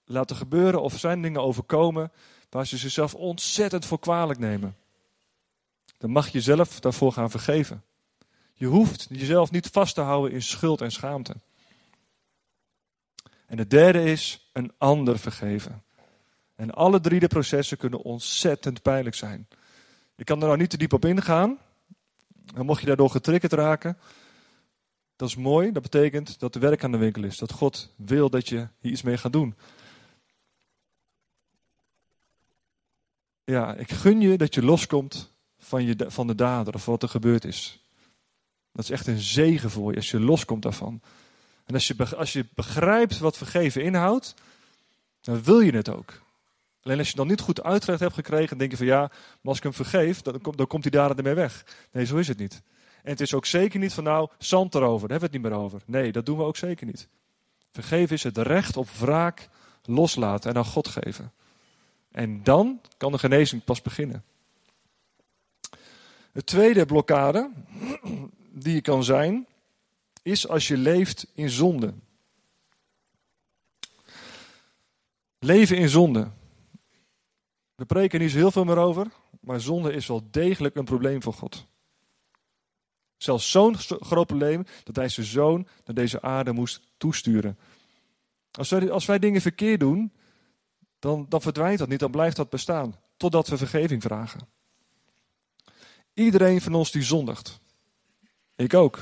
laten gebeuren of zijn dingen overkomen waar ze zichzelf ontzettend voor kwalijk nemen. Dan mag je jezelf daarvoor gaan vergeven. Je hoeft jezelf niet vast te houden in schuld en schaamte. En de derde is een ander vergeven. En alle drie de processen kunnen ontzettend pijnlijk zijn. Ik kan er nou niet te diep op ingaan. Dan mocht je daardoor getriggerd raken. Dat is mooi. Dat betekent dat er werk aan de winkel is. Dat God wil dat je hier iets mee gaat doen. Ja, ik gun je dat je loskomt van, je, van de dader of wat er gebeurd is. Dat is echt een zegen voor je als je loskomt daarvan. En als je, als je begrijpt wat vergeven inhoudt, dan wil je het ook. Alleen als je dan niet goed uitgelegd hebt gekregen, dan denk je van ja, maar als ik hem vergeef, dan, dan komt hij daar weg. Nee, zo is het niet. En het is ook zeker niet van nou, zand erover, daar hebben we het niet meer over. Nee, dat doen we ook zeker niet. Vergeven is het recht op wraak loslaten en aan God geven. En dan kan de genezing pas beginnen. De tweede blokkade die je kan zijn, is als je leeft in zonde. Leven in zonde. We preken niet zo heel veel meer over, maar zonde is wel degelijk een probleem voor God. Zelfs zo'n groot probleem dat hij zijn zoon naar deze aarde moest toesturen. Als wij, als wij dingen verkeerd doen, dan, dan verdwijnt dat niet, dan blijft dat bestaan. Totdat we vergeving vragen. Iedereen van ons die zondigt. Ik ook.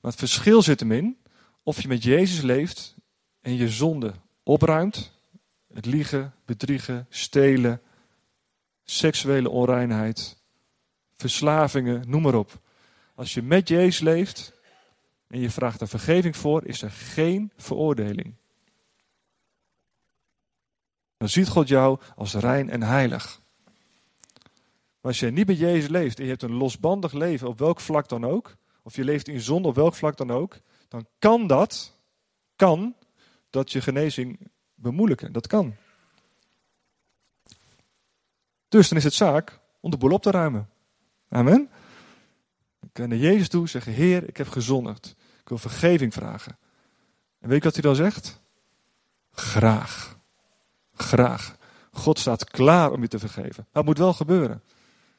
Maar het verschil zit hem in of je met Jezus leeft en je zonde opruimt. Het liegen, bedriegen, stelen, seksuele onreinheid, verslavingen, noem maar op. Als je met Jezus leeft en je vraagt er vergeving voor, is er geen veroordeling. Dan ziet God jou als rein en heilig. Maar als je niet met Jezus leeft en je hebt een losbandig leven op welk vlak dan ook, of je leeft in zonde op welk vlak dan ook, dan kan dat, kan dat je genezing bemoeilijken. Dat kan. Dus dan is het zaak om de boel op te ruimen. Amen. Kan naar Jezus toe zeggen, Heer, ik heb gezondigd. Ik wil vergeving vragen. En weet je wat hij dan zegt? Graag. Graag. God staat klaar om je te vergeven. Dat moet wel gebeuren.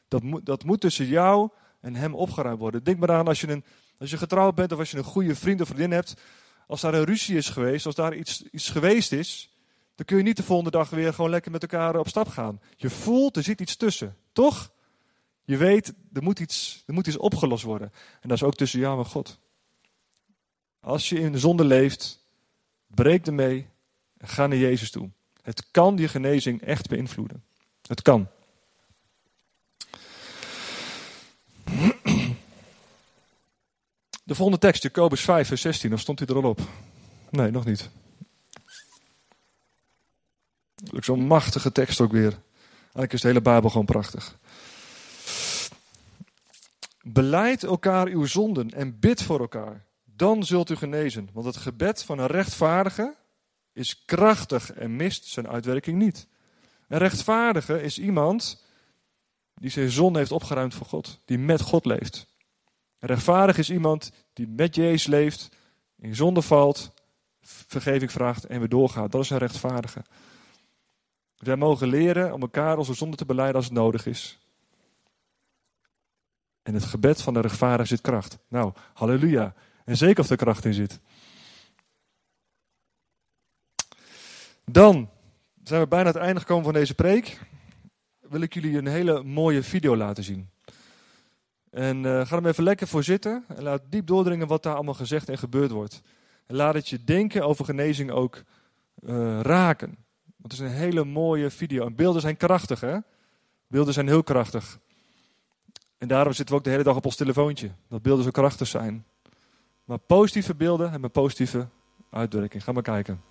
Dat moet, dat moet tussen jou en hem opgeruimd worden. Denk maar aan als je, een, als je getrouwd bent of als je een goede vriend of vriendin hebt. Als daar een ruzie is geweest, als daar iets, iets geweest is, dan kun je niet de volgende dag weer gewoon lekker met elkaar op stap gaan. Je voelt, er zit iets tussen, toch? Je weet, er moet iets, er moet iets opgelost worden. En dat is ook tussen jou en God. Als je in de zonde leeft, breek ermee, Ga naar Jezus toe. Het kan die genezing echt beïnvloeden. Het kan. De volgende tekst, Jacobus 5, vers 16. Of stond hij er al op? Nee, nog niet. Zo'n machtige tekst ook weer. Eigenlijk is de hele Bijbel gewoon prachtig. Beleid elkaar uw zonden en bid voor elkaar. Dan zult u genezen. Want het gebed van een rechtvaardige is krachtig en mist zijn uitwerking niet. Een rechtvaardige is iemand die zijn zonde heeft opgeruimd voor God. Die met God leeft. Rechtvaardig is iemand die met Jezus leeft, in zonde valt, vergeving vraagt en weer doorgaat. Dat is een rechtvaardige. Wij mogen leren om elkaar onze zonde te beleiden als het nodig is. En het gebed van de rechtvaardige zit kracht. Nou, halleluja. En zeker of er kracht in zit. Dan zijn we bijna het einde gekomen van deze preek. Wil ik jullie een hele mooie video laten zien. En uh, ga er even lekker voor zitten en laat diep doordringen wat daar allemaal gezegd en gebeurd wordt. En laat het je denken over genezing ook uh, raken. Want het is een hele mooie video. En beelden zijn krachtig, hè? Beelden zijn heel krachtig. En daarom zitten we ook de hele dag op ons telefoontje. Dat beelden zo krachtig zijn. Maar positieve beelden hebben een positieve uitdrukking. Ga maar kijken.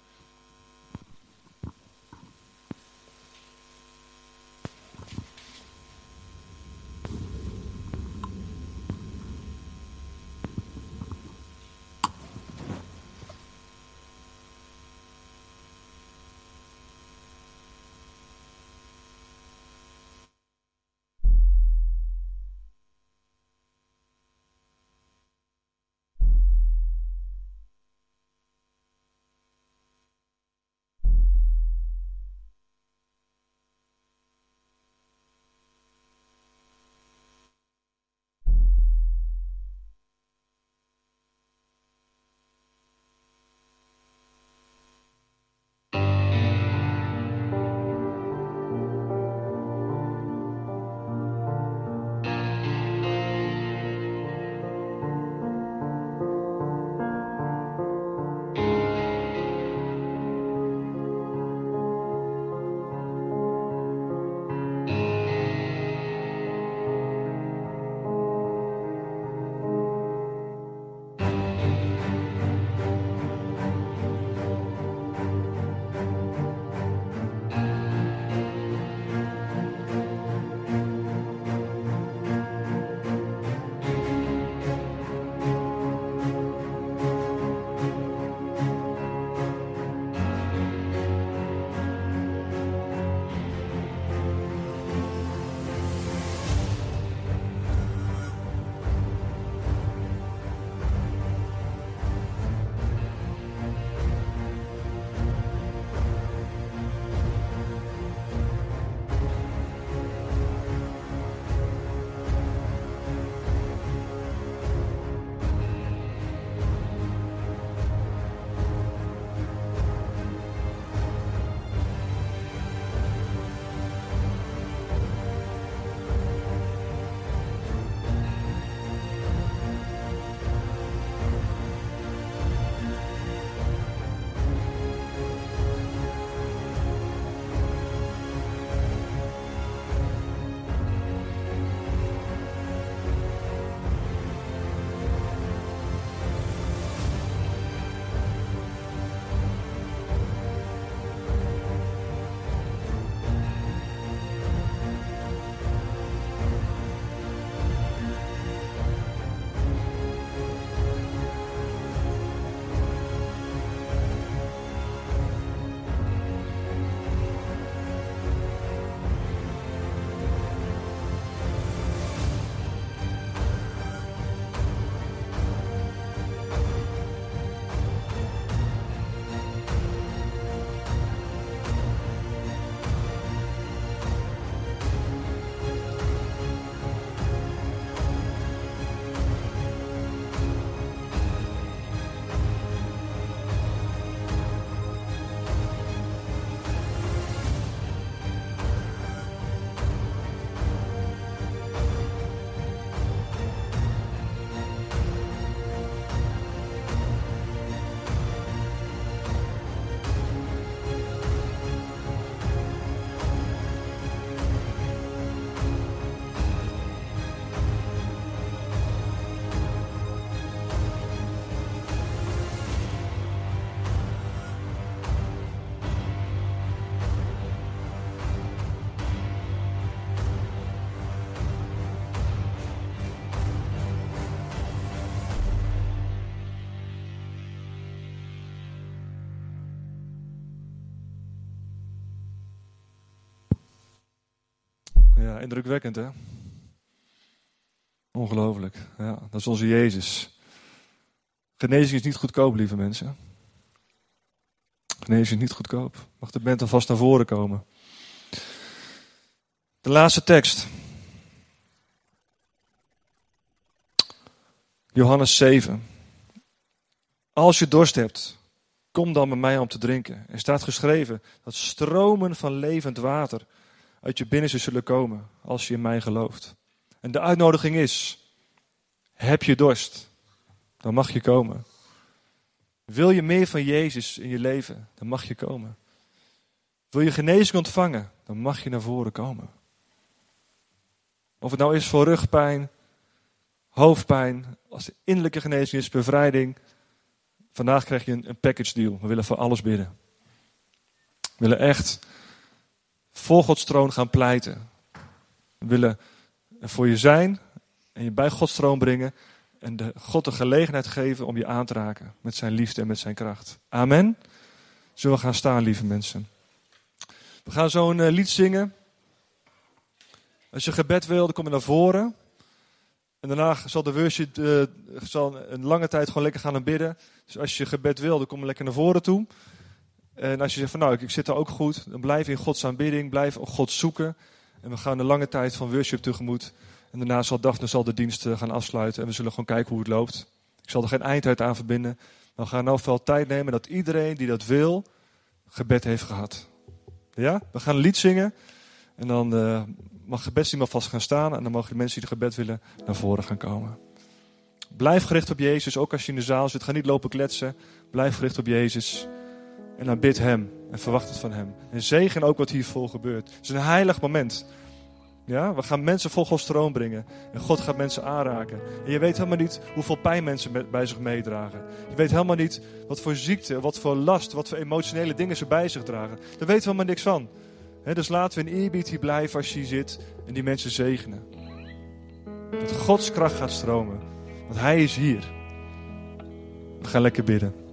Ja, indrukwekkend hè? Ongelooflijk. Ja, dat is onze Jezus. Genezing is niet goedkoop, lieve mensen. Genezing is niet goedkoop. Mag de band alvast naar voren komen. De laatste tekst. Johannes 7. Als je dorst hebt, kom dan bij mij om te drinken. Er staat geschreven dat stromen van levend water uit je binnenste zullen komen als je in mij gelooft. En de uitnodiging is: heb je dorst, dan mag je komen. Wil je meer van Jezus in je leven, dan mag je komen. Wil je genezing ontvangen, dan mag je naar voren komen. Of het nou is voor rugpijn, hoofdpijn, als de innerlijke genezing is, bevrijding. Vandaag krijg je een, package deal. We willen voor alles bidden. We willen echt voor Gods troon gaan pleiten. We willen voor je zijn en je bij Gods troon brengen. En de God de gelegenheid geven om je aan te raken met zijn liefde en met zijn kracht. Amen. Zullen we gaan staan, lieve mensen. We gaan zo een eh, lied zingen. Als je gebed wil, dan kom je naar voren. En daarna zal de worship uh, zal een lange tijd gewoon lekker gaan bidden. Dus als je gebed wil, dan kom je lekker naar voren toe. En als je zegt van nou, ik zit er ook goed, dan blijf in Gods aanbidding, blijf God zoeken. En we gaan een lange tijd van worship tegemoet. En daarna zal Daphne zal de dienst gaan afsluiten en we zullen gewoon kijken hoe het loopt. Ik zal er geen eind aan verbinden. Maar we gaan nou veel tijd nemen dat iedereen die dat wil, gebed heeft gehad. Ja, we gaan een lied zingen. En dan uh, mag gebedsteam alvast gaan staan. En dan mogen de mensen die het gebed willen naar voren gaan komen. Blijf gericht op Jezus, ook als je in de zaal zit. Ga niet lopen kletsen. Blijf gericht op Jezus. En dan bid Hem en verwacht het van Hem. En zegen ook wat hiervoor gebeurt. Het is een heilig moment. Ja, we gaan mensen vol Gods troon brengen. En God gaat mensen aanraken. En je weet helemaal niet hoeveel pijn mensen bij zich meedragen. Je weet helemaal niet wat voor ziekte, wat voor last, wat voor emotionele dingen ze bij zich dragen. Daar weten we helemaal niks van. dus laten we in eerbied hier blijven als je hier zit en die mensen zegenen. Dat Gods kracht gaat stromen. Want Hij is hier. We gaan lekker bidden.